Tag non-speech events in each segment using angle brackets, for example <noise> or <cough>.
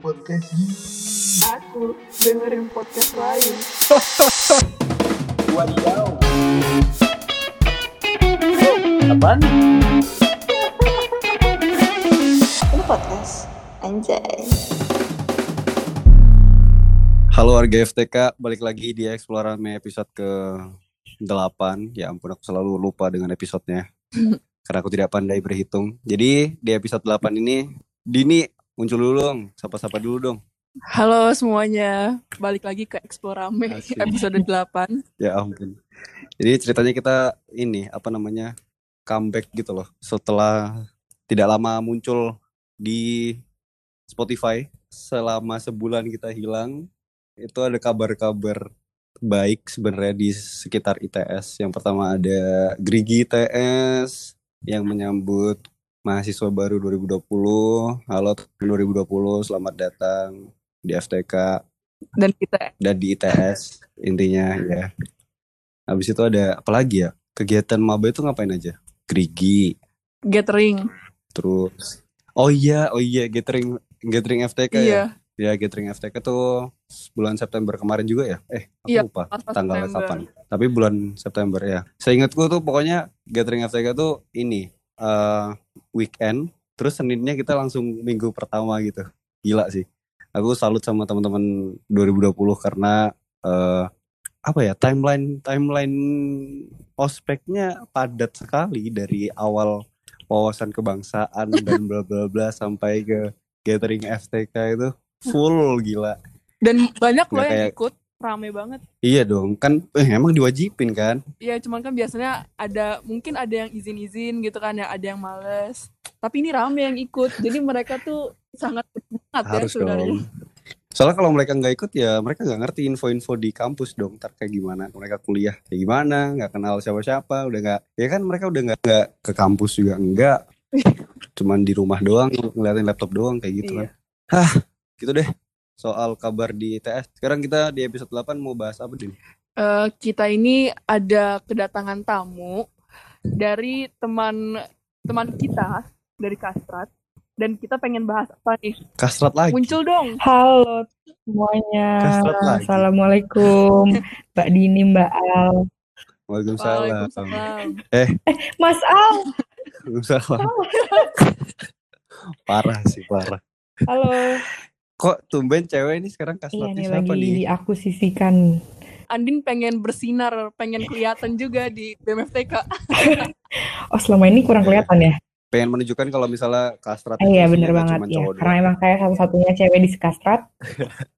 podcast Aku dengerin podcast lain. Wadidaw <laughs> Apaan? Ini podcast? Anjay. Halo warga FTK, balik lagi di Explorame episode ke 8 Ya ampun aku selalu lupa dengan episodenya. <laughs> Karena aku tidak pandai berhitung. Jadi di episode 8 ini Dini muncul dulu dong, sapa-sapa dulu dong Halo semuanya, balik lagi ke Explorame Asik. episode 8. Ya ampun Jadi ceritanya kita ini apa namanya comeback gitu loh Setelah tidak lama muncul di Spotify Selama sebulan kita hilang Itu ada kabar-kabar baik sebenarnya di sekitar ITS. Yang pertama ada Grigi ITS yang menyambut mahasiswa baru 2020. Halo 2020, selamat datang di FTK Dan kita dan di ITS intinya ya. Habis itu ada apa lagi ya? Kegiatan maba itu ngapain aja? Grigi, gathering. terus Oh iya, oh iya gathering gathering FTK ya. Iya, Ya gathering FTK tuh bulan September kemarin juga ya? Eh, aku Iya, lupa tanggalnya kapan. Tapi bulan September ya. Saya ingatku tuh pokoknya gathering FTK tuh ini eh weekend, terus Seninnya kita langsung minggu pertama gitu. Gila sih. Aku salut sama teman-teman 2020 karena eh apa ya timeline timeline ospeknya padat sekali dari awal wawasan kebangsaan <laughs> dan bla bla bla sampai ke gathering FTK itu full gila. Dan banyak loh yang kayak- ikut, rame banget. Iya dong, kan eh, emang diwajibin kan? Iya, cuman kan biasanya ada mungkin ada yang izin-izin gitu kan, yang ada yang males. Tapi ini rame yang ikut, jadi mereka tuh sangat bersemangat ya sebenarnya. dong. Soalnya kalau mereka nggak ikut ya mereka nggak ngerti info-info di kampus dong. Ntar kayak gimana? Mereka kuliah kayak gimana? Nggak kenal siapa-siapa. Udah nggak, ya kan mereka udah nggak nggak ke kampus juga enggak. <laughs> Cuman di rumah doang ngeliatin laptop doang kayak gitu Iya. kan. Hah, gitu deh. Soal kabar di ITS. Sekarang kita di episode 8 mau bahas apa, Din? Eh, kita ini ada kedatangan tamu dari teman teman kita dari Kastrat dan kita pengen bahas apa nih? Kasrat lagi. Muncul dong. Halo semuanya. Kasrat lagi. Assalamualaikum <laughs> Mbak Dini, Mbak Al. Waalaikumsalam. Waalaikumsalam. Mas Al. Waalaikumsalam. parah sih, parah. Halo. Kok tumben cewek ini sekarang Iya kasratnya nih siapa lagi nih? aku sisihkan. Andin pengen bersinar, pengen kelihatan juga di BMFTK. <laughs> Oh selama ini kurang Iya. kelihatan ya? pengen menunjukkan kalau misalnya kastrat Eh, iya bener banget ya. Karena emang saya satu-satunya cewek di Skastrat.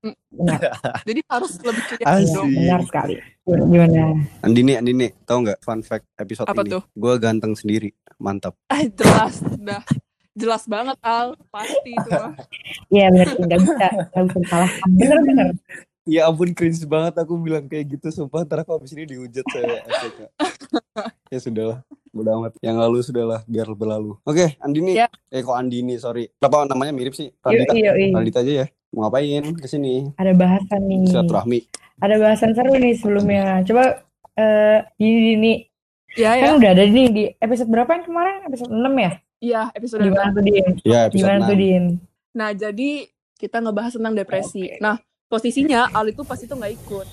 Mm. Benar, <laughs> Jadi harus lebih kelihatan dong. benar sekali. Gimana? Andini, Andini, tau nggak fun fact episode Apa ini? tuh? Gue ganteng sendiri, mantap. Ah, jelas, dah. Jelas banget Al, pasti itu mah. Iya benar, nggak bisa, nggak bisa disalahkan. Bener-bener. Ya ampun cringe banget aku bilang kayak gitu sumpah ntar aku abis ini dihujat saya ya sudahlah, udah amat. Yang lalu sudahlah, biar berlalu. Oke, Andini. Ya. Eh kok Andini, sorry. Kenapa namanya mirip sih? Radita. yuk, yuk. Radita aja ya. Mau ngapain ke sini? Ada bahasan nih. Silaturahmi. Ada bahasan seru nih sebelumnya. Coba eh Dini, Dini. Ya ya. Kan udah ada nih di episode berapa yang kemarin? Episode 6 ya? Iya, episode Gimana tuh, Din? Ya, episode Gimana tuh, 6. Din? Nah, jadi kita ngebahas tentang depresi. Oke. Nah, posisinya Al itu pas itu nggak ikut.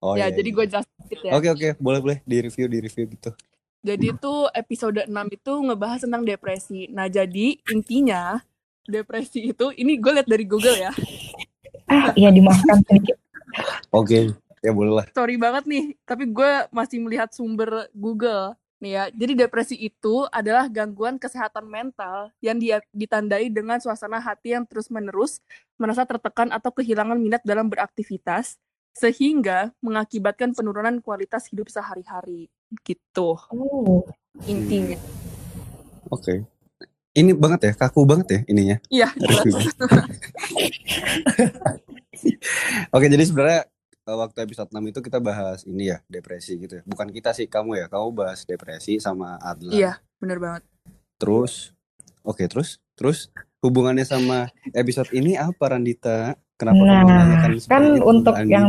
Oh, ya, iya, jadi iya. gue jelasin sedikit ya. Oke, oke. Boleh, boleh. Di review, di review gitu. Jadi itu episode 6 itu ngebahas tentang depresi. Nah, jadi intinya depresi itu ini gue lihat dari Google ya. Ah, iya dimaafkan sedikit. Oke. Ya boleh lah. Sorry banget nih, tapi gue masih melihat sumber Google. Nih ya, jadi depresi itu adalah gangguan kesehatan mental yang dia ditandai dengan suasana hati yang terus-menerus merasa tertekan atau kehilangan minat dalam beraktivitas sehingga mengakibatkan penurunan kualitas hidup sehari-hari gitu Oh, intinya. Oke. Ini banget ya, kaku banget ya ininya. Iya. <laughs> Oke, jadi sebenarnya waktu episode 6 itu kita bahas ini ya, depresi gitu ya. Bukan kita sih, kamu ya. Kamu bahas depresi sama Adlan. Iya, bener banget. Terus, oke terus, terus hubungannya sama episode ini apa Randita? Kenapa kamu Nah, menanyakan kan seperti itu, untuk Andi? yang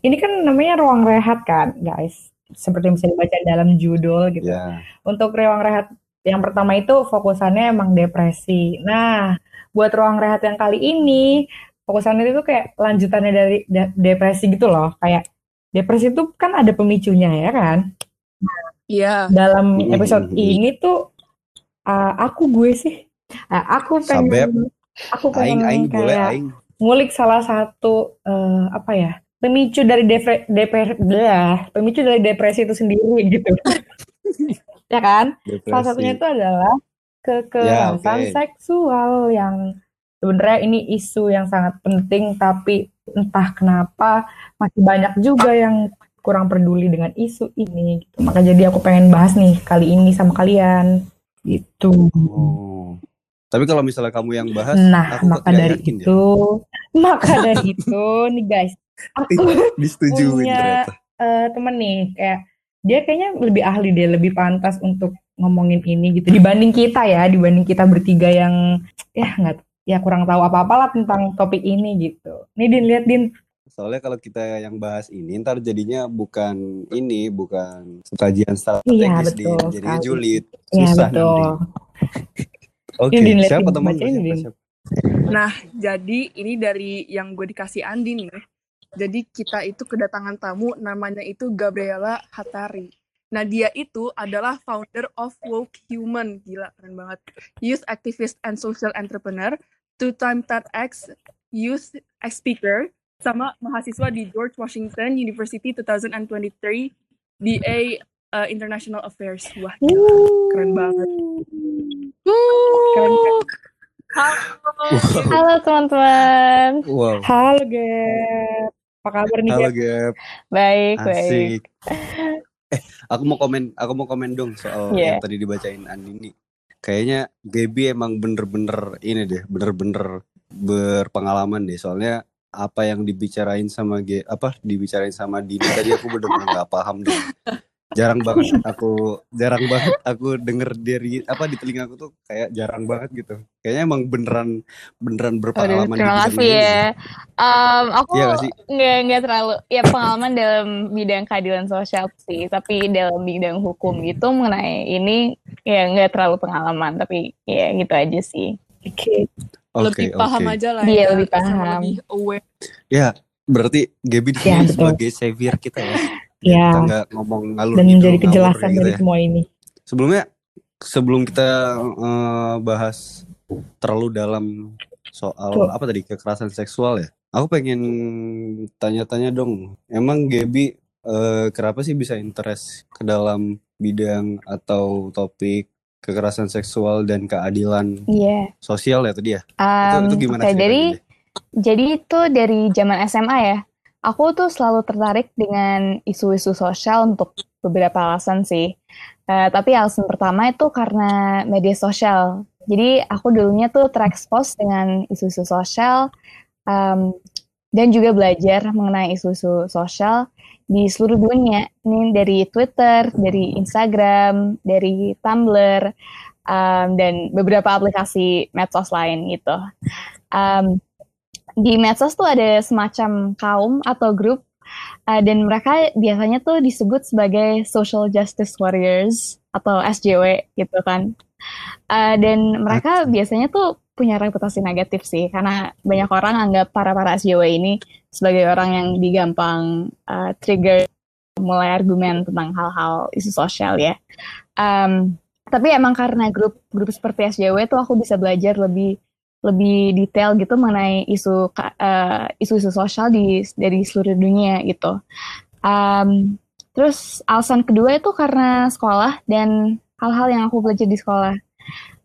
ini kan namanya ruang rehat kan, guys. Seperti yang bisa dibaca dalam judul gitu. Ya, Untuk ruang rehat yang pertama itu fokusannya emang depresi. Nah, buat ruang rehat yang kali ini fokusan itu kayak lanjutannya dari de- depresi gitu loh. Kayak depresi itu kan ada pemicunya ya kan. Iya. Dalam Mm-mm. episode ini tuh uh, aku gue sih uh, aku Sabep. pengen aku Aing pengen aing boleh kayak aing. ngulik salah satu eh, apa ya pemicu dari depre, depre, blah, pemicu dari depresi itu sendiri <laughs> gitu ya kan salah satunya Depresi. itu adalah kekerasan Ya, oke. seksual yang sebenarnya ini isu yang sangat penting tapi entah kenapa masih banyak juga yang kurang peduli dengan isu ini gitu. Maka jadi aku pengen bahas nih kali ini sama kalian gitu. Oh. Tapi kalau misalnya kamu yang bahas, Nah, aku maka dari yakin ya. itu, <laughs> maka dari itu nih guys, aku Disetujuin punya ternyata. eh, temen nih kayak dia kayaknya lebih ahli deh, lebih pantas untuk ngomongin ini gitu dibanding kita ya, dibanding kita bertiga yang ya nggak ya kurang tahu apa-apa lah tentang topik ini gitu. Nih Din, lihat Din. Soalnya kalau kita yang bahas ini ntar jadinya bukan ini, bukan kajian Iya, strategis Din. betul Jadinya sekali. julid. Iya, Susah betul. nanti. <laughs> Oke, Din, lihat siapa Din, teman siapa, Din. siapa? Nah, jadi ini dari yang gue dikasih Andi nih. Jadi kita itu kedatangan tamu namanya itu Gabriela Hatari. Nah, dia itu adalah founder of Woke Human. Gila, keren banget. Youth activist and social entrepreneur, two-time TEDx youth speaker, sama mahasiswa di George Washington University 2023 BA uh, International Affairs. Wah, gila, keren banget. Keren, keren. Halo. Halo teman-teman, Wow. Halo Gap, apa kabar nih Halo Gap? Baik baik. asik. Eh, aku mau komen, aku mau komen dong soal Iya. yang tadi dibacain Andini. Kayaknya Gaby emang bener-bener ini deh, bener-bener berpengalaman deh. Soalnya apa yang dibicarain sama G, apa dibicarain sama Dini tadi aku bener-bener nggak paham deh. <laughs> Jarang banget aku, jarang banget aku denger dari apa di telinga aku tuh kayak jarang banget gitu. Kayaknya emang beneran beneran berpengalaman terima kasih ya. Em, aku sih? nggak nggak terlalu ya pengalaman dalam bidang keadilan sosial sih, tapi dalam bidang hukum gitu mengenai ini ya nggak terlalu pengalaman, tapi ya gitu aja sih. Oke, Oke, lebih paham oke. aja lah Iya, ya, lebih paham. lebih aware. Ya, berarti Gaby di Ya, sini sebagai savior kita ya. Ya, Kita nggak ngomong ngalur dan gitu, menjadi kejelasan gitu dari ya. semua ini. Sebelumnya, sebelum kita eh, bahas terlalu dalam soal Tuh. apa tadi kekerasan seksual ya, aku pengen tanya-tanya dong. Emang Gaby eh, kenapa sih bisa interest ke dalam bidang atau topik kekerasan seksual dan keadilan Iya. sosial ya tadi ya? Itu, Em, itu gimana jadi deh? Jadi itu dari zaman SMA ya. Aku tuh selalu tertarik dengan isu-isu sosial untuk beberapa alasan sih. Eh, tapi alasan pertama itu karena media sosial. Jadi aku dulunya tuh terekspos dengan isu-isu sosial em, dan juga belajar mengenai isu-isu sosial di seluruh dunia. Ini dari Twitter, dari Instagram, dari Tumblr, em, dan beberapa aplikasi medsos lain gitu. Em, di medsos tuh ada semacam kaum atau grup uh, dan mereka biasanya tuh disebut sebagai social justice warriors atau SJW gitu kan. Uh, dan mereka biasanya tuh punya reputasi negatif sih karena banyak orang anggap para para SJW ini sebagai orang yang digampang uh, trigger mulai argumen tentang hal-hal isu sosial ya. Um, tapi emang karena grup grup seperti SJW tuh aku bisa belajar lebih lebih detail gitu mengenai isu eh, isu-isu sosial di dari seluruh dunia gitu. Um, terus alasan kedua itu karena sekolah dan hal-hal yang aku belajar di sekolah.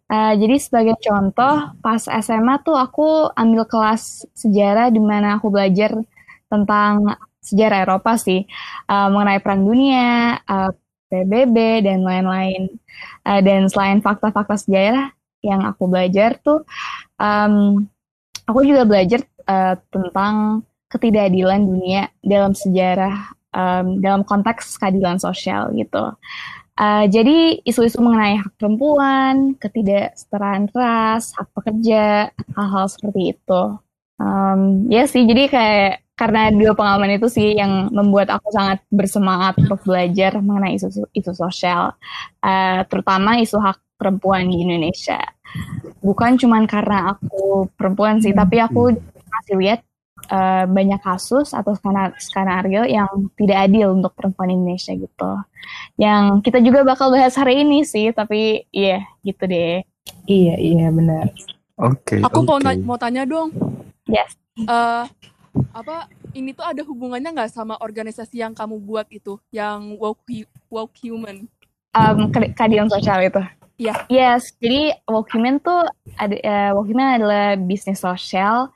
Eh, jadi sebagai contoh, pas SMA tuh aku ambil kelas sejarah di mana aku belajar tentang sejarah Eropa sih, eh, mengenai Perang Dunia, eh, PBB dan lain-lain. Eh, dan selain fakta-fakta sejarah yang aku belajar tuh um, aku juga belajar uh, tentang ketidakadilan dunia dalam sejarah um, dalam konteks keadilan sosial gitu. Uh, jadi isu-isu mengenai hak perempuan, ketidaksetaraan ras, hak pekerja, hal-hal seperti itu. Um, ya sih, jadi kayak karena dua pengalaman itu sih yang membuat aku sangat bersemangat untuk belajar mengenai isu isu sosial, uh, terutama isu hak perempuan di Indonesia. Bukan cuman karena aku perempuan sih, tapi aku masih lihat uh, banyak kasus atau skenario yang tidak adil untuk perempuan Indonesia gitu. Yang kita juga bakal bahas hari ini sih, tapi iya yeah, gitu deh. Iya iya benar. Oke. Okay, aku okay. mau mau tanya dong. Yes. Uh, apa ini tuh ada hubungannya nggak sama organisasi yang kamu buat itu, yang woke woke human? Um, keadilan sosial itu. Iya. Yeah. Yes, jadi human tuh ada uh, human adalah bisnis sosial.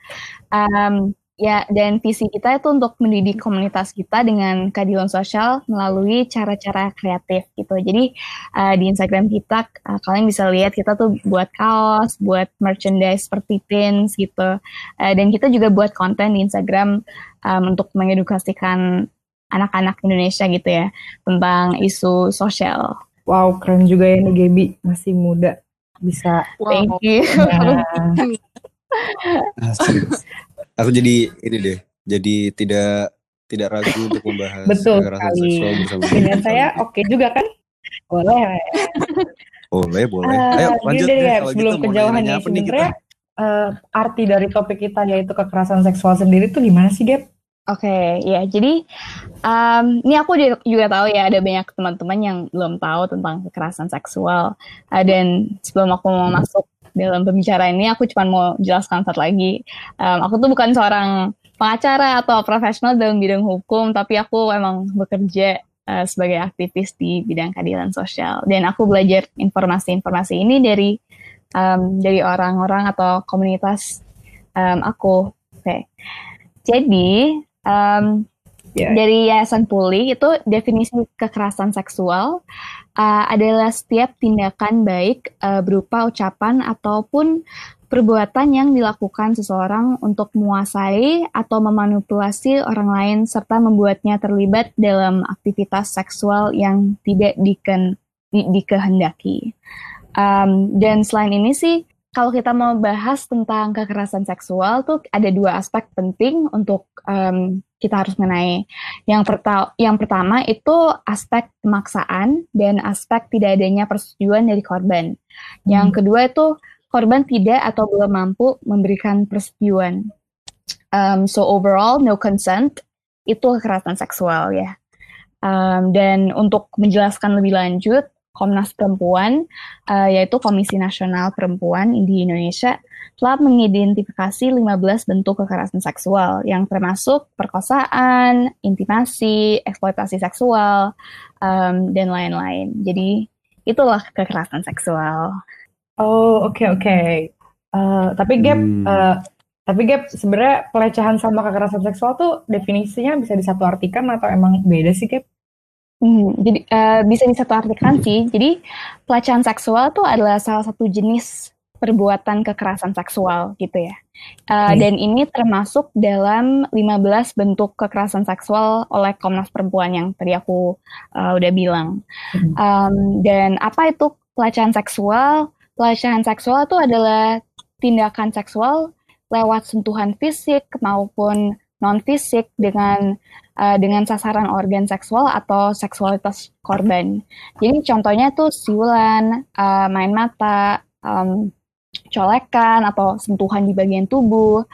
Um, Ya, dan visi kita itu untuk mendidik komunitas kita dengan keadilan sosial melalui cara-cara kreatif gitu. Jadi uh, di Instagram kita uh, kalian bisa lihat kita tuh buat kaos, buat merchandise seperti pins gitu. Uh, dan kita juga buat konten di Instagram um, untuk mengedukasikan anak-anak Indonesia gitu ya tentang isu sosial. Wow, keren juga ya nih Gaby, masih muda. Bisa. Wow. Thank you. Nah aku jadi ini deh. Jadi tidak tidak ragu untuk membahas betul sekali. bersama dengan saya oke okay juga kan? Boleh. Boleh boleh. Uh, ayo lanjut deh, ya, sebelum gitu, kejauhan nih sebenarnya uh, arti dari topik kita yaitu kekerasan seksual sendiri tuh gimana sih Gap? Oke, ya jadi um, ini aku juga tahu ya ada banyak teman-teman yang belum tahu tentang kekerasan seksual uh, dan sebelum aku mau masuk dalam pembicaraan ini aku cuma mau jelaskan satu lagi. Um, aku tuh bukan seorang pengacara atau profesional dalam bidang hukum, tapi aku emang bekerja uh, sebagai aktivis di bidang keadilan sosial. Dan aku belajar informasi-informasi ini dari um, dari orang-orang atau komunitas um, aku. Oke, okay. jadi um, yeah. dari Yayasan Puli itu definisi kekerasan seksual uh, adalah setiap tindakan baik uh, berupa ucapan ataupun perbuatan yang dilakukan seseorang untuk menguasai atau memanipulasi orang lain serta membuatnya terlibat dalam aktivitas seksual yang tidak diken, di, dikehendaki. Um, dan selain ini sih kalau kita mau bahas tentang kekerasan seksual tuh ada dua aspek penting untuk um, kita harus mengenai. Yang, perta yang pertama itu aspek pemaksaan dan aspek tidak adanya persetujuan dari korban. Yang hmm. kedua itu korban tidak atau belum mampu memberikan persetujuan. Um, so overall no consent itu kekerasan seksual ya. Um, dan untuk menjelaskan lebih lanjut, Komnas Perempuan, uh, yaitu Komisi Nasional Perempuan di Indonesia, telah mengidentifikasi 15 bentuk kekerasan seksual yang termasuk perkosaan, intimasi, eksploitasi seksual, um, dan lain-lain. Jadi itulah kekerasan seksual. Oh oke okay, oke. Okay. Uh, tapi Gap, hmm. uh, tapi Gap sebenarnya pelecehan sama kekerasan seksual tuh definisinya bisa disatu artikan atau emang beda sih Gap? Hmm, jadi uh, bisa disatu artikan sih. Jadi pelecehan seksual tuh adalah salah satu jenis perbuatan kekerasan seksual gitu ya. Uh, hmm. Dan ini termasuk dalam 15 bentuk kekerasan seksual oleh Komnas Perempuan yang tadi aku uh, udah bilang. Hmm. Um, dan apa itu pelecehan seksual? Pelecehan seksual itu adalah tindakan seksual lewat sentuhan fisik maupun non fisik dengan uh, dengan sasaran organ seksual atau seksualitas korban. Jadi contohnya tuh siulan, uh, main mata, um, colekan atau sentuhan di bagian tubuh.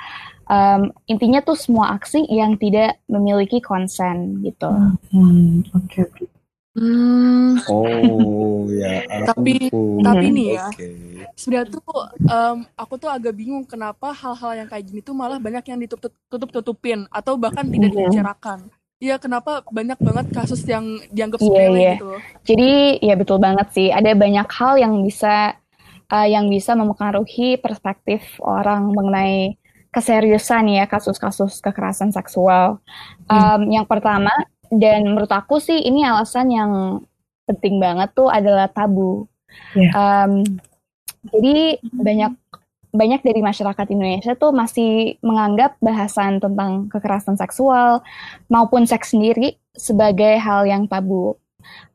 Um, intinya tuh semua aksi yang tidak memiliki konsen gitu. Hmm, oke okay, oke. Okay. Hmm. Oh ya. tapi tapi nih ya, okay. sebenarnya tuh um, aku tuh agak bingung kenapa hal-hal yang kayak gini tuh malah banyak yang ditutup tutup tutupin atau bahkan tidak dibicarakan. Iya, kenapa banyak banget kasus yang dianggap iya, sepele yeah, yeah. gitu? Jadi ya betul banget sih. Ada banyak hal yang bisa uh, yang bisa mempengaruhi perspektif orang mengenai keseriusan ya kasus-kasus kekerasan seksual. Um, hmm. Yang pertama dan menurut aku sih ini alasan yang penting banget tuh adalah tabu. Yeah. Um, jadi banyak banyak dari masyarakat Indonesia tuh masih menganggap bahasan tentang kekerasan seksual maupun seks sendiri sebagai hal yang tabu.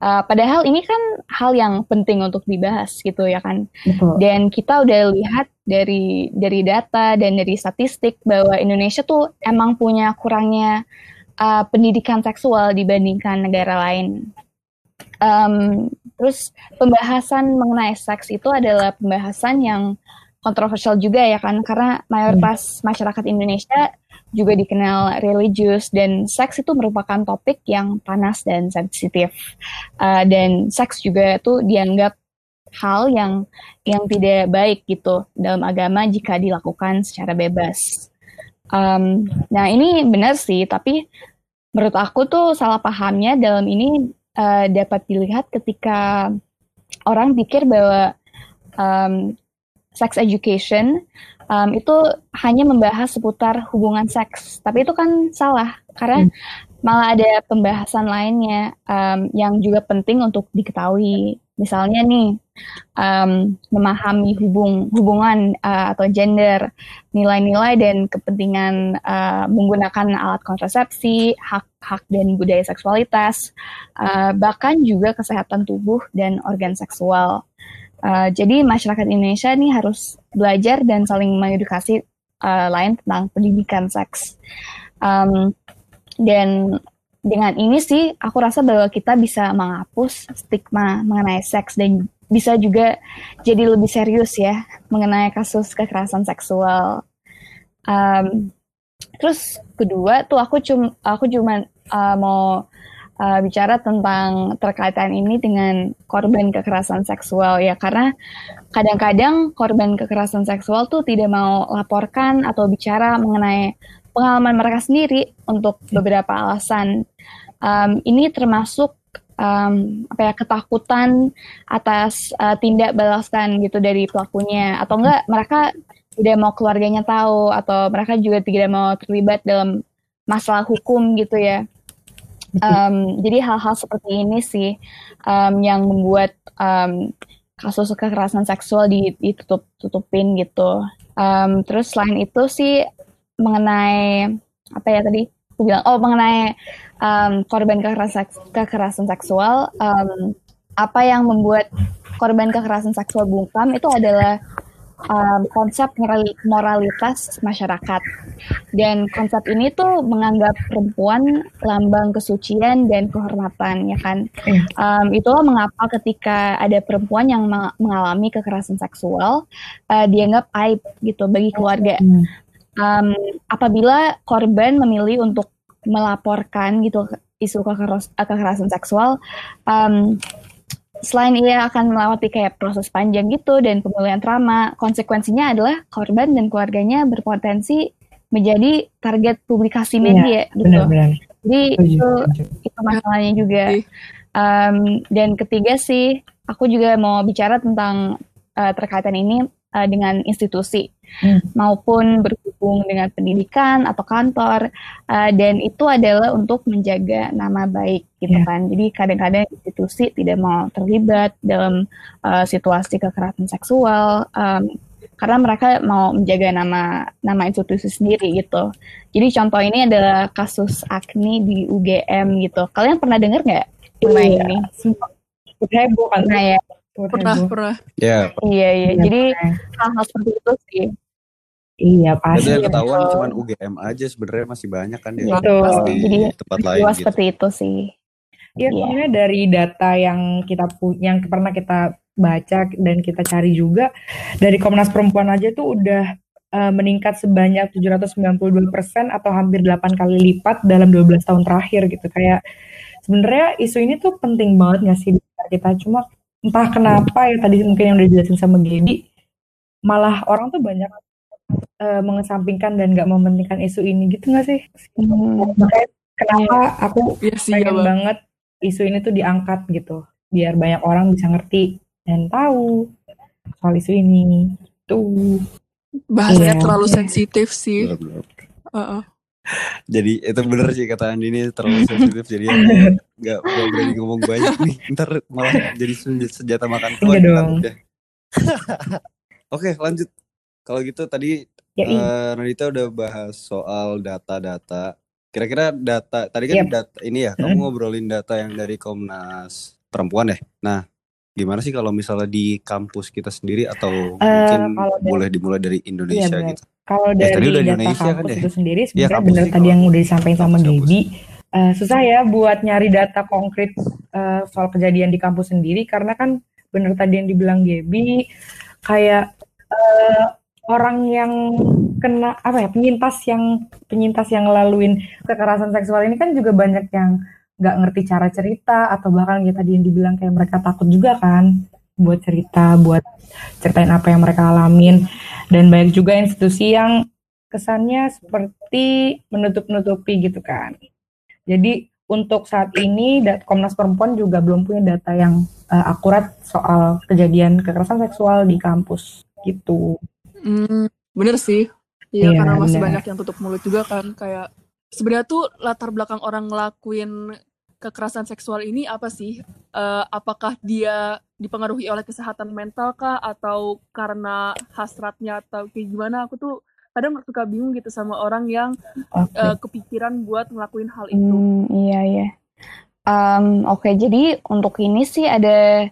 Uh, padahal ini kan hal yang penting untuk dibahas gitu ya kan. Betul. Dan kita udah lihat dari dari data dan dari statistik bahwa Indonesia tuh emang punya kurangnya uh, pendidikan seksual dibandingkan negara lain. Um, terus pembahasan mengenai seks itu adalah pembahasan yang kontroversial juga ya kan karena mayoritas masyarakat Indonesia juga dikenal religius dan seks itu merupakan topik yang panas dan sensitif uh, dan seks juga itu dianggap hal yang yang tidak baik gitu dalam agama jika dilakukan secara bebas. Um, nah ini benar sih tapi menurut aku tuh salah pahamnya dalam ini uh, dapat dilihat ketika orang pikir bahwa um, sex education um, itu hanya membahas seputar hubungan seks, tapi itu kan salah karena hmm. malah ada pembahasan lainnya um, yang juga penting untuk diketahui. Misalnya nih um, memahami hubung hubungan uh, atau gender, nilai-nilai dan kepentingan uh, menggunakan alat kontrasepsi, hak-hak dan budaya seksualitas, uh, bahkan juga kesehatan tubuh dan organ seksual. Uh, jadi masyarakat Indonesia ini harus belajar dan saling mengedukasi uh, lain tentang pendidikan seks. Um, dan dengan ini sih aku rasa bahwa kita bisa menghapus stigma mengenai seks dan bisa juga jadi lebih serius ya mengenai kasus kekerasan seksual. Um, terus kedua tuh aku cuma aku cuma uh, mau uh, bicara tentang terkaitan ini dengan korban kekerasan seksual ya karena kadang-kadang korban kekerasan seksual tuh tidak mau laporkan atau bicara mengenai pengalaman mereka sendiri untuk beberapa alasan. Um, ini termasuk um, apa ya ketakutan atas uh, tindak balaskan gitu dari pelakunya atau enggak mereka tidak mau keluarganya tahu atau mereka juga tidak mau terlibat dalam masalah hukum gitu ya. Um, jadi hal-hal seperti ini sih um, yang membuat um, kasus kekerasan seksual ditutup tutupin gitu. Um, terus selain itu sih mengenai apa ya tadi aku bilang oh mengenai um, korban kekerasan kekerasan seksual um, apa yang membuat korban kekerasan seksual bungkam itu adalah um, konsep moralitas masyarakat. Dan konsep ini tuh menganggap perempuan lambang kesucian dan kehormatan, ya kan? Um, itulah mengapa ketika ada perempuan yang mengalami kekerasan seksual, uh, dianggap aib gitu bagi keluarga. Um, apabila korban memilih untuk melaporkan gitu isu kekerasan seksual, um, selain ia akan melewati kayak proses panjang gitu dan pemulihan trauma, konsekuensinya adalah korban dan keluarganya berpotensi menjadi target publikasi iya, media iya, gitu. Benar, benar. Jadi itu itu masalahnya juga. Um, dan ketiga sih, aku juga mau bicara tentang uh, terkaitan ini uh, dengan institusi hmm. maupun berhubung dengan pendidikan atau kantor uh, dan itu adalah untuk menjaga nama baik gitu yeah. kan. Jadi kadang-kadang institusi tidak mau terlibat dalam uh, situasi kekerasan seksual um, karena mereka mau menjaga nama nama institusi sendiri gitu. Jadi contoh ini adalah kasus Agni di UGM gitu. Kalian pernah dengar nggak iya. ini? Heboh kan? Nah ya, pernah pernah. Ya iya iya. Jadi hal-hal seperti itu sih Iya pasti. Jadi yang ketahuan cuma UGM aja sebenarnya masih banyak kan ya. Betul. Di Jadi, tempat lain. Gitu. seperti itu sih. Iya, yeah. dari data yang kita yang pernah kita baca dan kita cari juga dari Komnas Perempuan aja tuh udah uh, meningkat sebanyak 792 persen atau hampir 8 kali lipat dalam 12 tahun terakhir gitu. Kayak sebenarnya isu ini tuh penting banget nggak sih kita cuma entah kenapa ya tadi mungkin yang udah dijelasin sama Gedi malah orang tuh banyak uh, mengesampingkan dan nggak mementingkan isu ini gitu nggak sih? Hmm. makanya kenapa aku ya sih, pengen ya, banget isu ini tuh diangkat gitu. Biar banyak orang bisa ngerti dan tahu soal isu ini. Tuh. Bahasanya yeah. terlalu sensitif sih. Uh -uh jadi itu bener sih kata Andi ini terlalu <laughs> sensitif. Jadi nggak nggak berani ngomong banyak nih. Ntar malah jadi senjata makan tuan iya dong. <laughs> Oke lanjut kalau gitu tadi ya, uh, Nadita udah bahas soal data-data. Kira-kira data tadi kan yep. data ini ya kamu ngobrolin data yang dari Komnas Perempuan ya? Nah gimana sih kalau misalnya di kampus kita sendiri atau uh, mungkin boleh dimulai dari iya, Indonesia iya, gitu? Kalau dari ya, data Indonesia kampus kan, itu ya? sendiri sebenarnya ya, benar tadi yang udah disampaikan sama Gaby uh, susah ya buat nyari data konkret uh, soal kejadian di kampus sendiri. Karena kan bener tadi yang dibilang Gaby kayak uh, orang yang kena apa ya penyintas yang penyintas yang ngelaluin kekerasan seksual ini kan juga banyak yang nggak ngerti cara cerita atau bahkan kayak tadi yang dibilang kayak mereka takut juga kan buat cerita buat ceritain apa yang mereka alamin dan banyak juga institusi yang kesannya seperti menutup-nutupi gitu kan. Jadi untuk saat ini Komnas Perempuan juga belum punya data yang uh, akurat soal kejadian kekerasan seksual di kampus gitu. Hmm, bener sih. Iya, ya, karena masih bener. banyak yang tutup mulut juga kan kayak sebenarnya tuh latar belakang orang ngelakuin kekerasan seksual ini apa sih? Uh, apakah dia dipengaruhi oleh kesehatan mental kah atau karena hasratnya atau kayak gimana? Aku tuh kadang suka bingung gitu sama orang yang okay. uh, eh, kepikiran buat ngelakuin hal itu. Hmm, iya iya. Um, Oke, okay. jadi untuk ini sih ada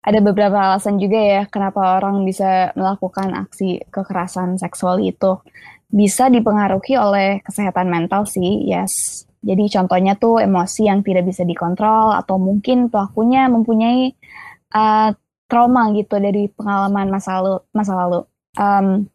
ada beberapa alasan juga ya kenapa orang bisa melakukan aksi kekerasan seksual itu. Bisa dipengaruhi oleh kesehatan mental sih, yes. Jadi contohnya tuh emosi yang tidak bisa dikontrol atau mungkin pelakunya mempunyai uh, trauma gitu dari pengalaman masa lalu. Masa lalu. Um,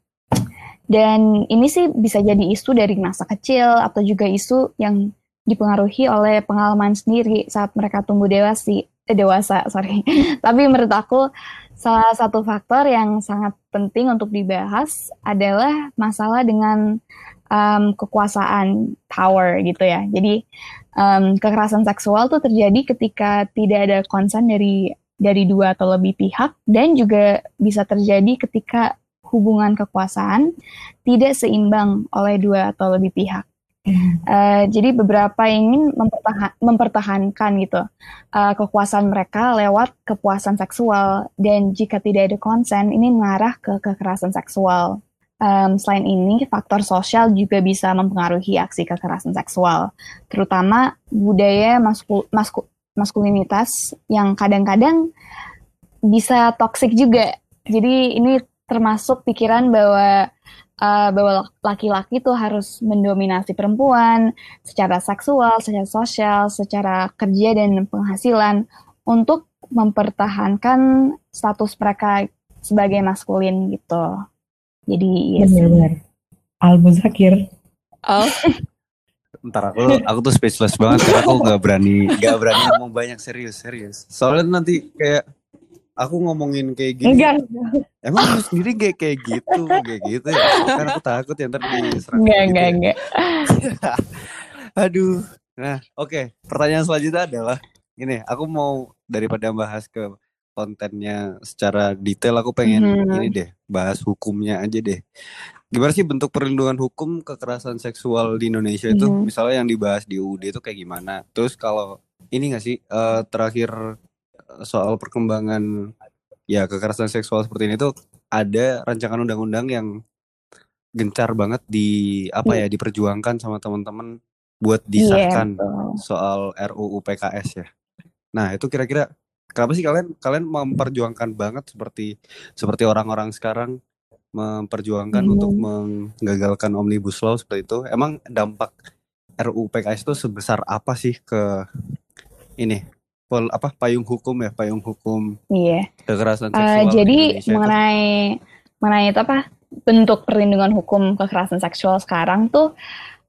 dan ini sih bisa jadi isu dari masa kecil atau juga isu yang dipengaruhi oleh pengalaman sendiri saat mereka tumbuh dewasa, eh, dewasa, sorry. <laughs> Tapi menurut aku salah satu faktor yang sangat penting untuk dibahas adalah masalah dengan um, kekuasaan power gitu ya. Jadi um, kekerasan seksual tuh terjadi ketika tidak ada konsen dari dari dua atau lebih pihak dan juga bisa terjadi ketika hubungan kekuasaan tidak seimbang oleh dua atau lebih pihak. Uh, jadi beberapa ingin mempertahan, mempertahankan gitu uh, kekuasaan mereka lewat kepuasan seksual dan jika tidak ada konsen ini mengarah ke kekerasan seksual. Um, selain ini faktor sosial juga bisa mempengaruhi aksi kekerasan seksual, terutama budaya masku, masku, maskulinitas yang kadang-kadang bisa toksik juga. Jadi ini termasuk pikiran bahwa uh, bahwa laki-laki tuh harus mendominasi perempuan secara seksual, secara sosial, secara kerja dan penghasilan untuk mempertahankan status mereka sebagai maskulin gitu. Jadi yes. benar Al Muzakir. Oh. <laughs> Ntar aku aku tuh speechless banget karena aku nggak berani nggak berani ngomong banyak serius serius. Soalnya nanti kayak aku ngomongin kayak gini. Enggak. Emang lu sendiri kayak kayak gitu, kayak gitu ya. Kan aku takut ya ntar diserang. Enggak, gitu enggak, ya. enggak. <laughs> Aduh. Nah, oke. Okay. Pertanyaan selanjutnya adalah ini, aku mau daripada bahas ke kontennya secara detail, aku pengen hmm. ini deh, bahas hukumnya aja deh. Gimana sih bentuk perlindungan hukum kekerasan seksual di Indonesia itu? Hmm. Misalnya yang dibahas di UUD itu kayak gimana? Terus kalau ini gak sih uh, terakhir soal perkembangan ya kekerasan seksual seperti ini tuh ada rancangan undang-undang yang gencar banget di apa ya diperjuangkan sama teman-teman buat iya, disahkan yeah, soal RUU PKS ya. Nah, itu kira-kira kenapa sih kalian kalian memperjuangkan banget seperti seperti orang-orang sekarang memperjuangkan hmm. untuk menggagalkan omnibus law seperti itu? Emang dampak RUU PKS itu sebesar apa sih ke ini pol apa payung hukum ya payung hukum iya. kekerasan eh, seksual uh, jadi mengenai itu. mengenai itu apa bentuk perlindungan hukum kekerasan seksual sekarang tuh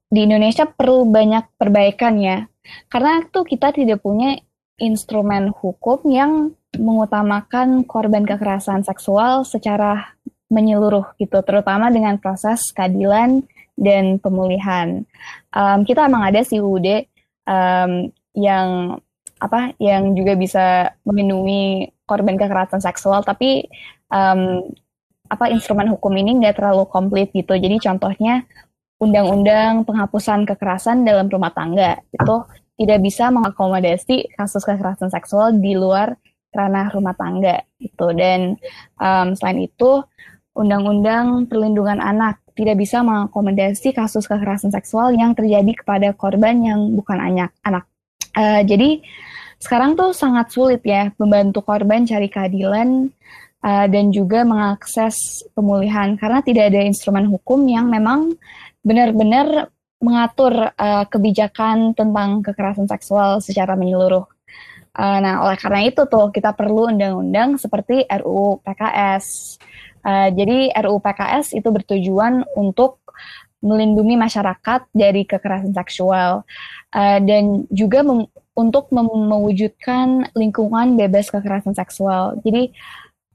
di Indonesia perlu banyak perbaikan ya. Karena tuh kita tidak punya instrumen hukum yang mengutamakan korban kekerasan seksual secara menyeluruh gitu terutama dengan proses keadilan dan pemulihan. Um, kita emang ada sih UUD um, yang apa yang juga bisa melindungi korban kekerasan seksual tapi um, apa instrumen hukum ini nggak terlalu komplit gitu. Jadi contohnya undang-undang penghapusan kekerasan dalam rumah tangga itu tidak bisa mengakomodasi kasus kekerasan seksual di luar ranah rumah tangga gitu. Dan um, selain itu undang-undang perlindungan anak tidak bisa mengakomodasi kasus kekerasan seksual yang terjadi kepada korban yang bukan anak anak Uh, jadi sekarang tuh sangat sulit ya membantu korban cari keadilan uh, dan juga mengakses pemulihan karena tidak ada instrumen hukum yang memang benar-benar mengatur uh, kebijakan tentang kekerasan seksual secara menyeluruh. Uh, nah, oleh karena itu tuh kita perlu undang-undang seperti RUU PKS. Uh, jadi RUU PKS itu bertujuan untuk melindungi masyarakat dari kekerasan seksual uh, dan juga mem untuk mem mewujudkan lingkungan bebas kekerasan seksual. Jadi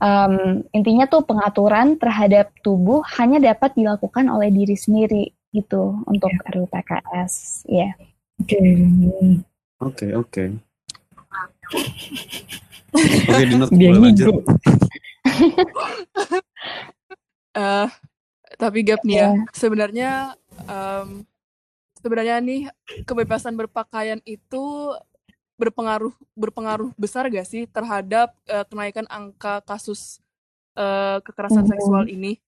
um, intinya tuh pengaturan terhadap tubuh hanya dapat dilakukan oleh diri sendiri gitu untuk yeah. RUU PKS ya. Oke. Oke oke. <laughs> Oke, Dia lanjut. uh, <laughs> tapi gap nih ya, yeah. sebenarnya um, sebenarnya nih kebebasan berpakaian itu berpengaruh berpengaruh besar gak sih terhadap uh, kenaikan angka kasus uh, kekerasan -hmm. seksual ini?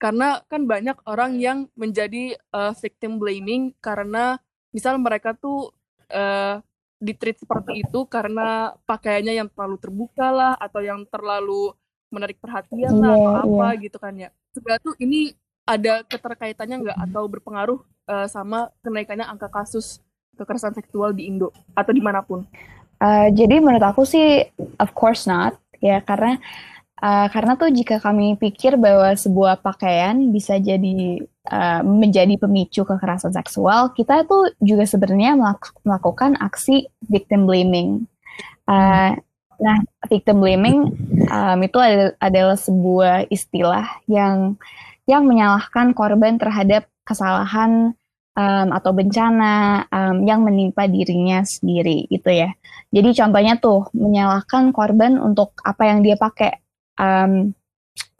Karena kan banyak orang yang menjadi uh, victim blaming karena misal mereka tuh uh, ditreat seperti itu karena pakaiannya yang terlalu terbuka lah atau yang terlalu menarik perhatian lah yeah, atau iya. apa yeah. gitu kan ya. Sebenarnya tuh ini ada keterkaitannya nggak atau berpengaruh uh, sama kenaikannya angka kasus kekerasan seksual di Indo atau di mana pun? Uh, jadi menurut aku sih of course not ya karena uh, karena tuh jika kami pikir bahwa sebuah pakaian bisa jadi uh, menjadi pemicu kekerasan seksual, kita tuh juga sebenarnya melak melakukan aksi victim blaming. Uh, nah, victim blaming um, itu adalah, adalah sebuah istilah yang yang menyalahkan korban terhadap kesalahan um, atau bencana um, yang menimpa dirinya sendiri gitu ya. Jadi contohnya tuh menyalahkan korban untuk apa yang dia pakai um,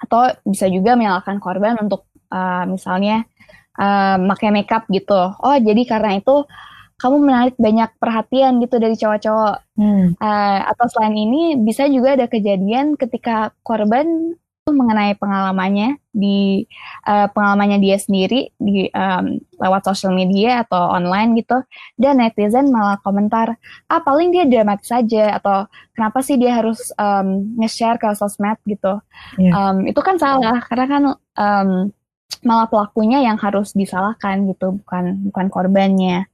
atau bisa juga menyalahkan korban untuk uh, misalnya uh, pakai makeup gitu. Oh jadi karena itu kamu menarik banyak perhatian gitu dari cowok-cowok. Hmm. Uh, atau selain ini bisa juga ada kejadian ketika korban mengenai pengalamannya di uh, pengalamannya dia sendiri di um, lewat sosial media atau online gitu. Dan netizen malah komentar ah paling dia dramatis saja atau kenapa sih dia harus um, nge-share ke sosmed gitu. Yeah. um, itu kan salah karena kan um, malah pelakunya yang harus disalahkan gitu bukan bukan korbannya.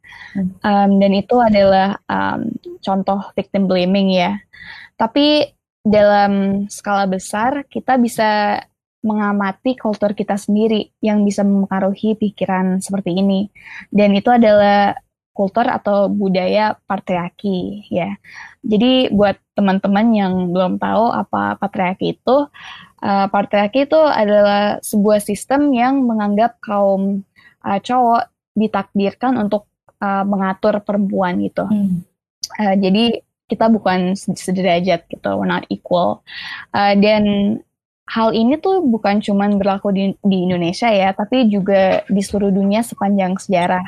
Um, dan itu adalah um, contoh victim blaming ya. Tapi dalam skala besar kita bisa mengamati kultur kita sendiri yang bisa mempengaruhi pikiran seperti ini. Dan itu adalah kultur atau budaya patriarki ya. Jadi buat teman-teman yang belum tahu apa patriarki itu, uh, patriarki itu adalah sebuah sistem yang menganggap kaum uh, cowok ditakdirkan untuk uh, mengatur perempuan gitu. Hmm. Uh, jadi kita bukan sederajat gitu, we're not equal. Uh, dan hal ini tuh bukan cuma berlaku di, di Indonesia ya, tapi juga di seluruh dunia sepanjang sejarah.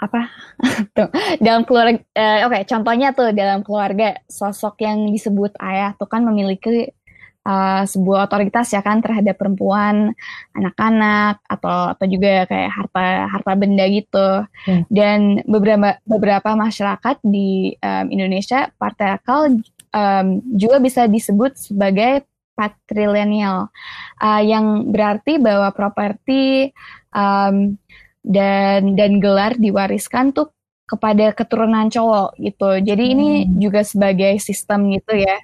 Apa? <laughs> tuh, dalam keluarga, uh, oke, okay, contohnya tuh dalam keluarga sosok yang disebut ayah tuh kan memiliki uh, sebuah otoritas ya kan terhadap perempuan, anak-anak atau atau juga kayak harta harta benda gitu. Hmm. Dan beberapa beberapa masyarakat di um, Indonesia patriarkal um, juga bisa disebut sebagai patrilineal uh, yang berarti bahwa properti um, dan dan gelar diwariskan tuh kepada keturunan cowok gitu. Jadi hmm. ini juga sebagai sistem gitu ya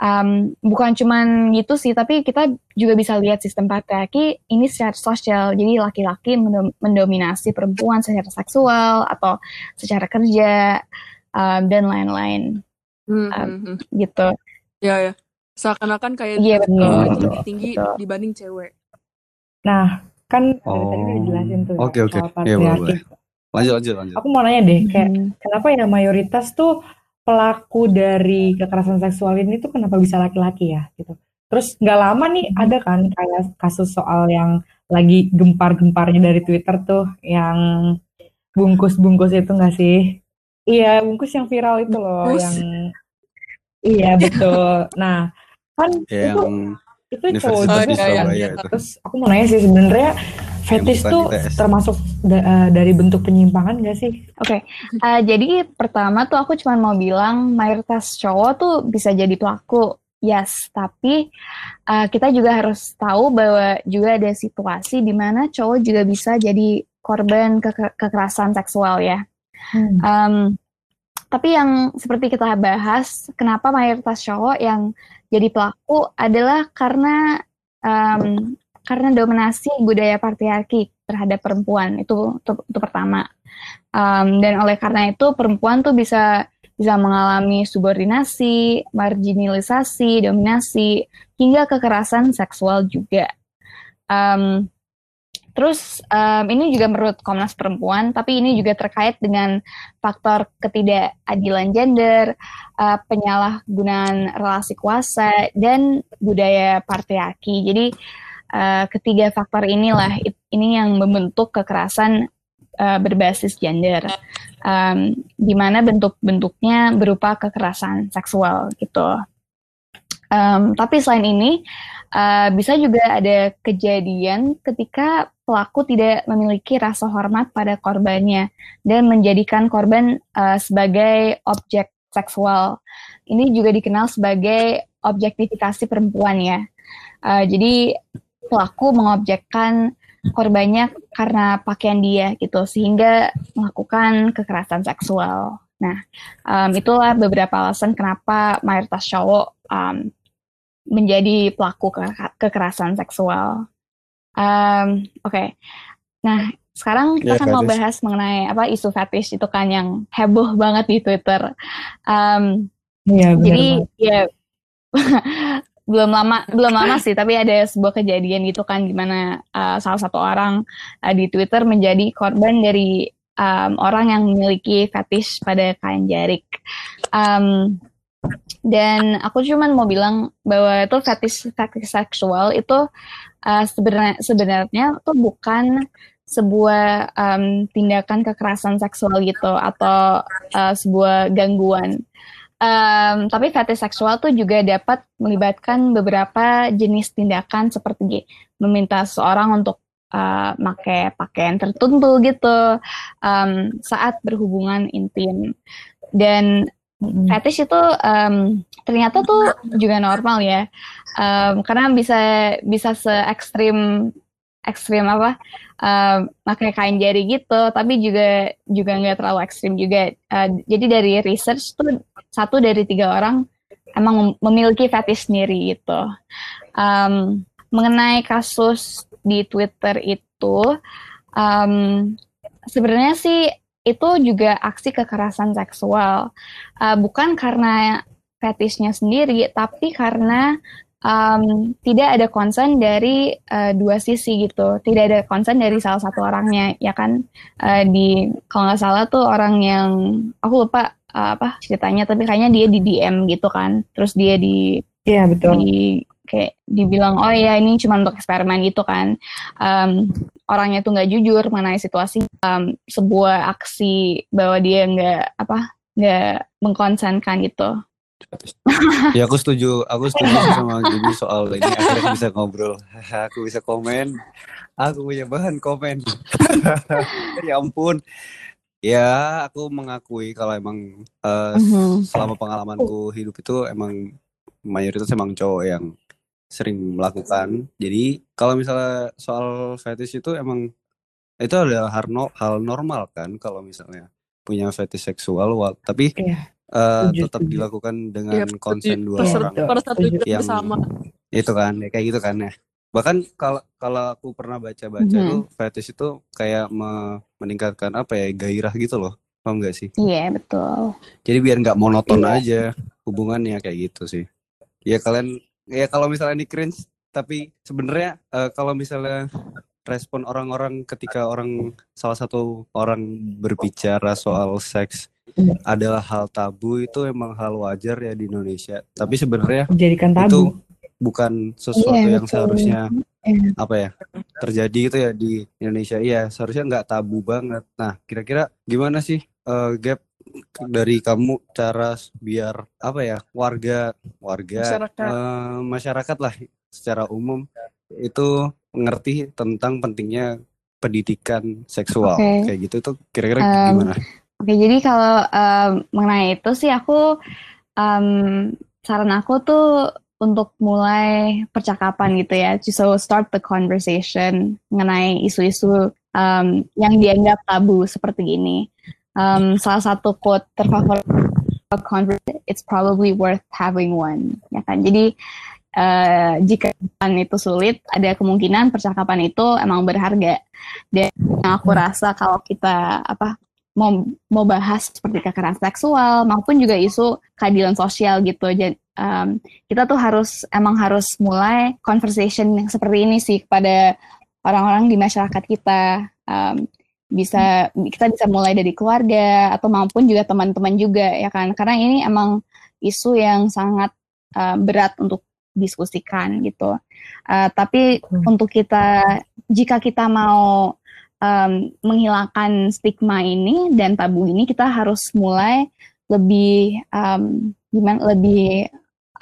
um, bukan cuman gitu sih, tapi kita juga bisa lihat sistem patriarki ini secara sosial. Jadi laki-laki mendominasi perempuan secara seksual atau secara kerja um, dan lain-lain. Hmm, um, hmm, gitu. Ya ya. Seakan-akan kayak iya, betul, betul, lebih tinggi betul. dibanding cewek. Nah, kan oh. tadi udah dijelasin tuh okay, okay. soal iya, patriarki. Ya, lanjut lanjut lanjut. Aku mau nanya deh, kayak hmm. kenapa ya mayoritas tuh pelaku dari kekerasan seksual ini tuh kenapa bisa laki-laki ya gitu. Terus nggak lama nih ada kan kayak kasus soal yang lagi gempar-gemparnya dari Twitter tuh yang bungkus-bungkus itu nggak sih? Iya bungkus yang viral itu loh bungkus. yang iya betul. Nah kan yang itu itu cowok juga ya, ya. Terus aku mau nanya sih sebenarnya Fetis tuh termasuk da uh, dari bentuk penyimpangan gak sih? Oke, okay. uh, eh, jadi pertama tuh aku cuma mau bilang mayoritas cowok tuh bisa jadi pelaku, yes. Tapi uh, kita juga harus tahu bahwa juga ada situasi di mana cowok juga bisa jadi korban keke- kekerasan seksual ya. Hmm. Um, tapi yang seperti kita bahas, kenapa mayoritas cowok yang jadi pelaku adalah karena um, karena dominasi budaya patriarki terhadap perempuan itu itu, itu pertama. Um, dan oleh karena itu perempuan tuh bisa bisa mengalami subordinasi, marginalisasi, dominasi, hingga kekerasan seksual juga. Um, terus um, ini juga menurut Komnas Perempuan, tapi ini juga terkait dengan faktor ketidakadilan gender, uh, penyalahgunaan relasi kuasa, dan budaya patriarki. Jadi uh, ketiga faktor inilah ini yang membentuk kekerasan uh, berbasis gender, um, di mana bentuk-bentuknya berupa kekerasan seksual gitu. Um, tapi selain ini, uh, bisa juga ada kejadian ketika pelaku tidak memiliki rasa hormat pada korbannya dan menjadikan korban uh, sebagai objek seksual. Ini juga dikenal sebagai objektifikasi perempuan ya. Uh, jadi pelaku mengobjekkan korbannya karena pakaian dia gitu sehingga melakukan kekerasan seksual. Nah, um, itulah beberapa alasan kenapa mayoritas cowok um, menjadi pelaku ke kekerasan seksual. Um, Oke, okay. nah sekarang kita Ya, kan mau bahas mengenai apa isu fetish itu kan yang heboh banget di Twitter. Um, Iya, benar jadi banget. ya <laughs> belum lama belum lama sih tapi ada sebuah kejadian gitu kan gimana uh, salah satu orang uh, di Twitter menjadi korban dari um, orang yang memiliki fetish pada kain jarik. Um, dan aku cuman mau bilang bahwa itu fetish fetish seksual itu uh, sebenarnya sebenarnya tuh bukan sebuah um, tindakan kekerasan seksual gitu atau uh, sebuah gangguan. Um, tapi fetish seksual tuh juga dapat melibatkan beberapa jenis tindakan seperti meminta seseorang untuk uh, pakai pakaian tertentu gitu um, saat berhubungan intim. Dan Mm. fetish itu um, ternyata tuh juga normal ya, um, karena bisa bisa se ekstrim ekstrim apa um, pakai kain jari gitu, tapi juga juga nggak terlalu ekstrim juga. Uh, jadi dari research tuh satu dari tiga orang emang mem- memiliki fetish sendiri gitu. Um, mengenai kasus di Twitter itu, um, sebenarnya sih itu juga aksi kekerasan seksual, Uh, bukan karena fetishnya sendiri, tapi karena um, tidak ada concern dari uh, dua sisi gitu, tidak ada concern dari salah satu orangnya, ya kan? Uh, di kalau nggak salah tuh orang yang aku lupa uh, apa ceritanya, tapi kayaknya dia di DM gitu kan, terus dia di Iya, betul. di kayak dibilang oh ya ini cuma untuk eksperimen gitu kan. Um, orangnya tuh nggak jujur mengenai situasi um, sebuah aksi bahwa dia nggak apa nggak mengkonsenkan gitu. <laughs> Ya aku setuju aku setuju sama <laughs> Gibi soal ini. Akhirnya bisa ngobrol. <laughs> Aku bisa komen. Aku punya bahan komen. Ya ampun ya aku mengakui kalau emang Mhm. selama pengalamanku hidup itu emang mayoritas emang cowok yang sering melakukan jadi kalau misalnya soal fetish itu emang itu adalah hal, no- hal normal kan kalau misalnya punya fetish seksual tapi Iya. eh, Setuju, tetap setuju. dilakukan dengan konsen dua orang persetujuan yang bersama. itu kan ya kayak gitu kan ya bahkan kalau kalau aku pernah baca-baca Mhm. tuh fetish itu kayak me- meningkatkan apa ya gairah gitu loh paham gak sih iya betul jadi biar nggak monoton Iya. aja hubungannya kayak gitu sih ya kalian ya kalau misalnya ini cringe tapi sebenarnya eh, kalau misalnya respon orang-orang ketika orang salah satu orang berbicara soal seks Iya. adalah hal tabu itu emang hal wajar ya di Indonesia tapi sebenarnya Dijadikan itu tabu. bukan sesuatu Iya, yang betul. seharusnya Iya. apa ya terjadi gitu ya di Indonesia iya seharusnya nggak tabu banget nah kira-kira gimana sih eh, Gap dari kamu cara biar apa ya warga warga Masyarakat. eh, masyarakat lah secara umum itu mengerti tentang pentingnya pendidikan seksual Oke. kayak gitu tuh kira-kira Em, gimana Oke, jadi kalau em, mengenai itu sih aku em, saran aku tuh untuk mulai percakapan gitu ya, so start the conversation mengenai isu-isu um, yang dianggap tabu seperti ini. Um, salah satu quote terfavorit conversation, it's probably worth having one, ya kan? Jadi uh, jika itu sulit, ada kemungkinan percakapan itu emang berharga. Dan yang aku rasa kalau kita apa mau mau bahas seperti kekerasan seksual maupun juga isu keadilan sosial gitu. Jadi um, kita tuh harus emang harus mulai conversation yang seperti ini sih kepada orang-orang di masyarakat kita. Um, bisa kita bisa mulai dari keluarga atau maupun juga teman-teman juga ya kan karena ini emang isu yang sangat uh, berat untuk diskusikan gitu uh, tapi hmm. untuk kita jika kita mau um, menghilangkan stigma ini dan tabu ini kita harus mulai lebih um, gimana lebih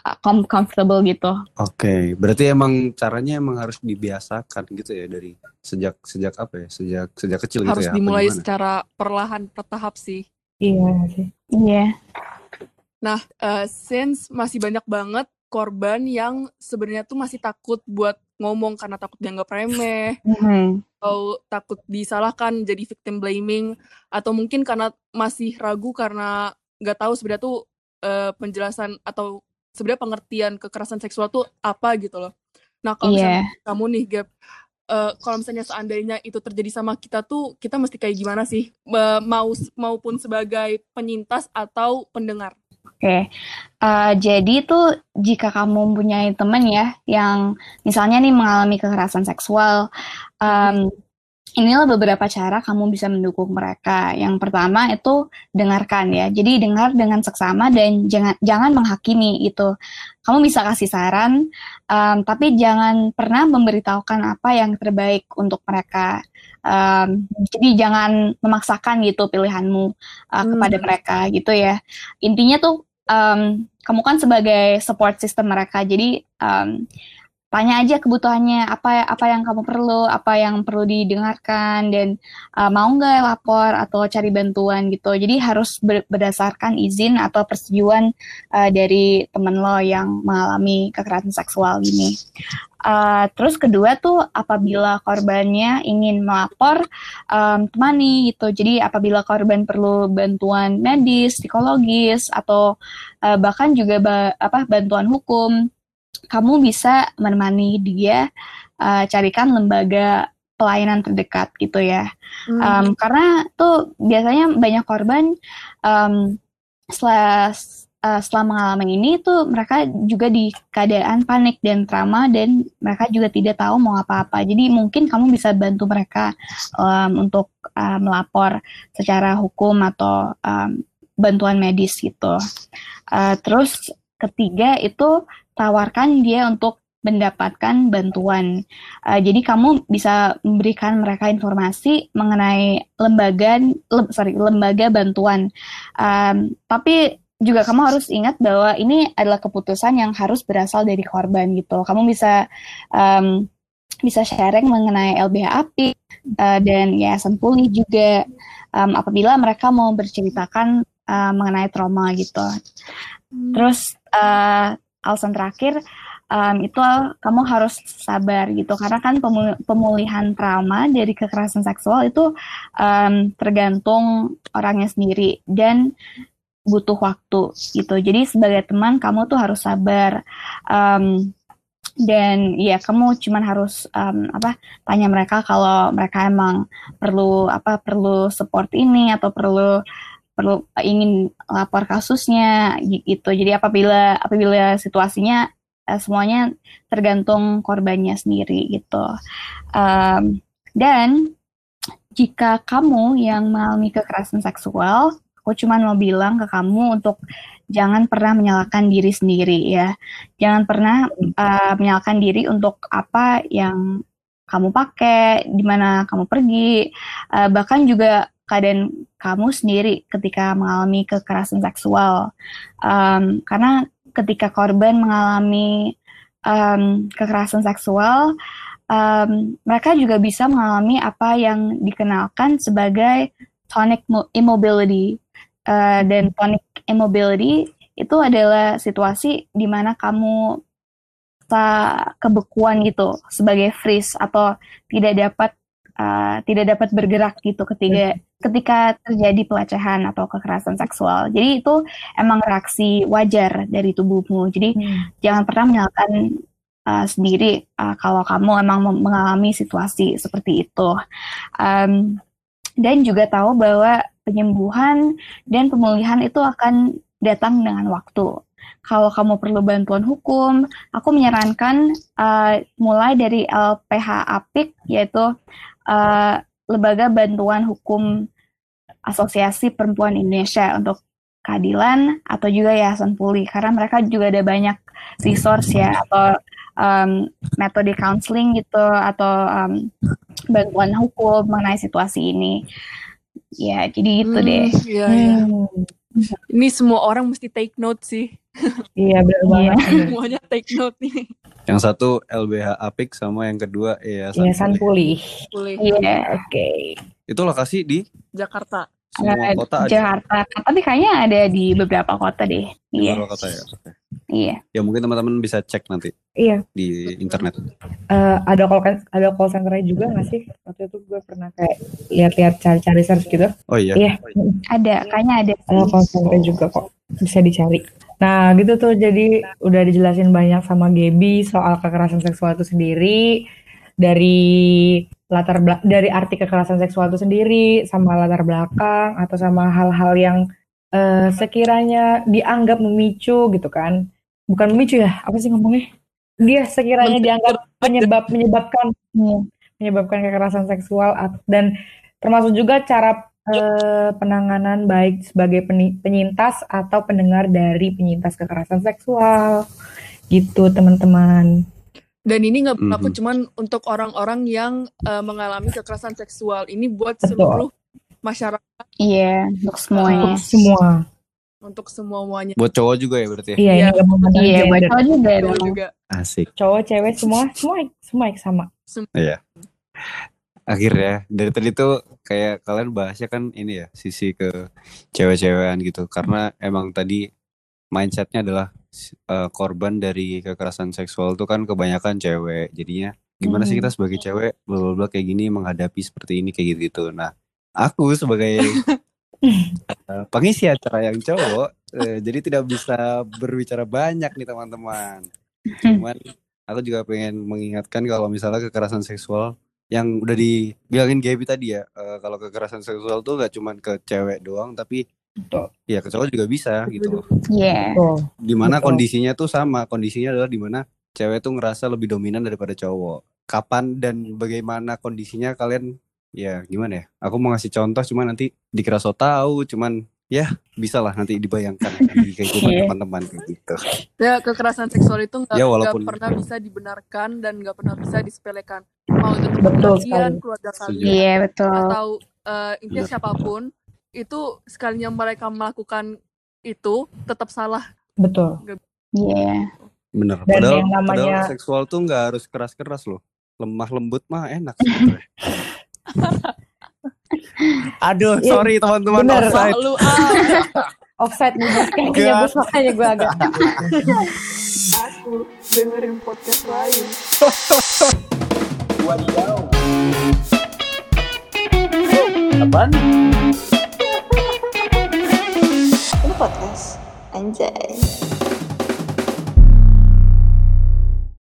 uh, comfortable gitu. Oke, okay. berarti emang caranya emang harus dibiasakan gitu ya dari sejak sejak apa ya? Sejak sejak kecil harus gitu ya. Harus dimulai secara perlahan bertahap sih. Iya sih. Iya. Nah, uh, since masih banyak banget korban yang sebenarnya tuh masih takut buat ngomong karena takut dianggap remeh, mm-hmm. atau takut disalahkan jadi victim blaming, atau mungkin karena masih ragu karena nggak tahu sebenarnya tuh uh, penjelasan atau sebenarnya pengertian kekerasan seksual tuh apa gitu loh. Nah kalau yeah. misalnya kamu nih Gap, uh, kalau misalnya seandainya itu terjadi sama kita tuh kita mesti kayak gimana sih, uh, mau maupun sebagai penyintas atau pendengar? Oke, okay. uh, jadi tuh jika kamu mempunyai teman ya yang misalnya nih mengalami kekerasan seksual, um, inilah beberapa cara kamu bisa mendukung mereka. Yang pertama itu dengarkan ya. Jadi dengar dengan seksama dan jangan jangan menghakimi itu. Kamu bisa kasih saran, um, tapi jangan pernah memberitahukan apa yang terbaik untuk mereka. Um, jadi jangan memaksakan gitu pilihanmu uh, hmm. kepada mereka gitu ya. Intinya tuh um, kamu kan sebagai support system mereka. Jadi um, tanya aja kebutuhannya apa apa yang kamu perlu apa yang perlu didengarkan dan uh, mau nggak lapor atau cari bantuan gitu. Jadi harus ber berdasarkan izin atau persetujuan uh, dari temen lo yang mengalami kekerasan seksual ini. Uh, terus kedua tuh apabila korbannya ingin melapor um, temani gitu. Jadi apabila korban perlu bantuan medis psikologis atau uh, bahkan juga ba apa bantuan hukum kamu bisa menemani dia uh, carikan lembaga pelayanan terdekat gitu ya. Hmm. Um, karena tuh biasanya banyak korban um, setelah uh, setelah mengalami ini tuh mereka juga di keadaan panik dan trauma dan mereka juga tidak tahu mau apa-apa. Jadi mungkin kamu bisa bantu mereka um, untuk uh, melapor secara hukum atau um, bantuan medis gitu. Uh, terus ketiga itu tawarkan dia untuk mendapatkan bantuan. Uh, jadi kamu bisa memberikan mereka informasi mengenai lembaga, le, sorry, lembaga bantuan. Um, tapi juga kamu harus ingat bahwa ini adalah keputusan yang harus berasal dari korban gitu. Kamu bisa um, bisa sharing mengenai LBH API uh, dan Yayasan Pulih juga um, apabila mereka mau berceritakan uh, mengenai trauma gitu. Hmm. Terus uh, alasan terakhir um, itu kamu harus sabar gitu. Karena kan pemulihan trauma dari kekerasan seksual itu um, tergantung orangnya sendiri dan butuh waktu gitu. Jadi sebagai teman kamu tuh harus sabar um, dan ya kamu cuman harus um, apa tanya mereka kalau mereka emang perlu apa perlu support ini atau perlu perlu ingin lapor kasusnya gitu. Jadi apabila apabila situasinya uh, semuanya tergantung korbannya sendiri gitu. Um, dan jika kamu yang mengalami kekerasan seksual, aku cuma mau bilang ke kamu untuk jangan pernah menyalahkan diri sendiri ya. Jangan pernah uh, menyalahkan diri untuk apa yang kamu pakai, di mana kamu pergi, uh, bahkan juga keadaan kamu sendiri ketika mengalami kekerasan seksual. Um, karena ketika korban mengalami um, kekerasan seksual, um, mereka juga bisa mengalami apa yang dikenalkan sebagai tonic immobility. Uh, dan tonic immobility itu adalah situasi di mana kamu kebekuan gitu sebagai freeze atau tidak dapat uh, tidak dapat bergerak gitu ketika ketika terjadi pelecehan atau kekerasan seksual. Jadi itu emang reaksi wajar dari tubuhmu. Jadi Hmm. jangan pernah menyalahkan uh, sendiri uh, kalau kamu emang mengalami situasi seperti itu. Um, dan juga tahu bahwa penyembuhan dan pemulihan itu akan datang dengan waktu. Kalau kamu perlu bantuan hukum, aku menyarankan uh, mulai dari LPH APIK, yaitu uh, Lembaga Bantuan Hukum Asosiasi Perempuan Indonesia untuk keadilan atau juga Yayasan Pulih, karena mereka juga ada banyak resource ya atau um, metode counseling gitu atau um, bantuan hukum mengenai situasi ini. Ya, jadi gitu Hmm, deh. Iya, iya. Hmm. Ini semua orang mesti take note sih. Iya benar Iya. banget. <laughs> Semuanya take note nih. Yang satu LBH Apik sama yang kedua Yayasan Yayasan Pulih. pulih. Iya, Oke. Itu lokasi di Jakarta. semua ada kota. Jakarta, tapi kayaknya ada di beberapa kota deh. Di Iya, beberapa kota ya. Oke. iya. Ya mungkin teman-teman bisa cek nanti Iya. di internet. Eh, ada call ada call centernya juga nggak sih? Waktu itu gue pernah kayak lihat-lihat cari-cari search gitu. Oh iya. Iya. Ada, kayaknya ada. Ada call centernya juga kok bisa dicari. Nah gitu tuh jadi udah dijelasin banyak sama Gaby soal kekerasan seksual itu sendiri dari latar bela- dari arti kekerasan seksual itu sendiri sama latar belakang atau sama hal-hal yang eh, sekiranya dianggap memicu gitu kan bukan memicu ya apa sih ngomongnya dia sekiranya dianggap penyebab menyebabkan Iya. menyebabkan kekerasan seksual dan termasuk juga cara eh, penanganan baik sebagai penyintas atau pendengar dari penyintas kekerasan seksual gitu teman-teman Dan ini nggak berlaku Mhm. cuman untuk orang-orang yang eh, mengalami kekerasan seksual. Ini buat Betul. seluruh masyarakat Iya, untuk semuanya. untuk semua untuk semuanya. Buat cowok juga ya berarti ya? iya ini Iya. nggak memandang Iya, buat cowok juga Cowok dong. juga. Asik. cowok cewek semua semua semua sama Iya. Akhirnya dari tadi tuh kayak kalian bahasnya kan ini ya sisi ke cewek-cewekan gitu. Karena emang tadi mindsetnya adalah eh, korban dari kekerasan seksual tuh kan kebanyakan cewek. Jadinya gimana sih Hmm. kita sebagai cewek bla bla kayak gini menghadapi seperti ini kayak gitu gitu nah aku sebagai eh, pengisi acara yang cowok eh, jadi tidak bisa berbicara banyak nih teman-teman. Cuman aku juga pengen mengingatkan kalau misalnya kekerasan seksual yang udah dibilangin Gaby tadi ya eh, kalau kekerasan seksual tuh gak cuman ke cewek doang tapi Betul. ya ke cowok juga bisa gitu loh Iya. Tuh. di mana Betul. kondisinya tuh sama kondisinya adalah di mana cewek tuh ngerasa lebih dominan daripada cowok kapan dan bagaimana kondisinya kalian ya gimana ya aku mau ngasih contoh cuman nanti dikira so tahu cuman ya bisa lah nanti dibayangkan <laughs> di kehidupan Iya. teman-teman kayak gitu Ya, kekerasan seksual itu nggak Ya, walaupun- pernah bisa dibenarkan dan nggak pernah bisa disepelekan. Mau itu Betul kalian, sekali. keluarga kalian, Iya, betul. atau eh, intinya Benar. siapa pun, itu sekalinya mereka melakukan itu tetap salah. betul Iya. bener Dan padahal, yang namanya- padahal seksual tuh nggak harus keras-keras loh lemah lembut mah enak <laughs> <laughs> aduh Iya, sorry teman-teman bener. offside Malu ah. <laughs> offside nih Bos. kayak Enggak. nyebut makanya gue agak Aku dengerin podcast lain. <laughs> Ini podcast. Anjay.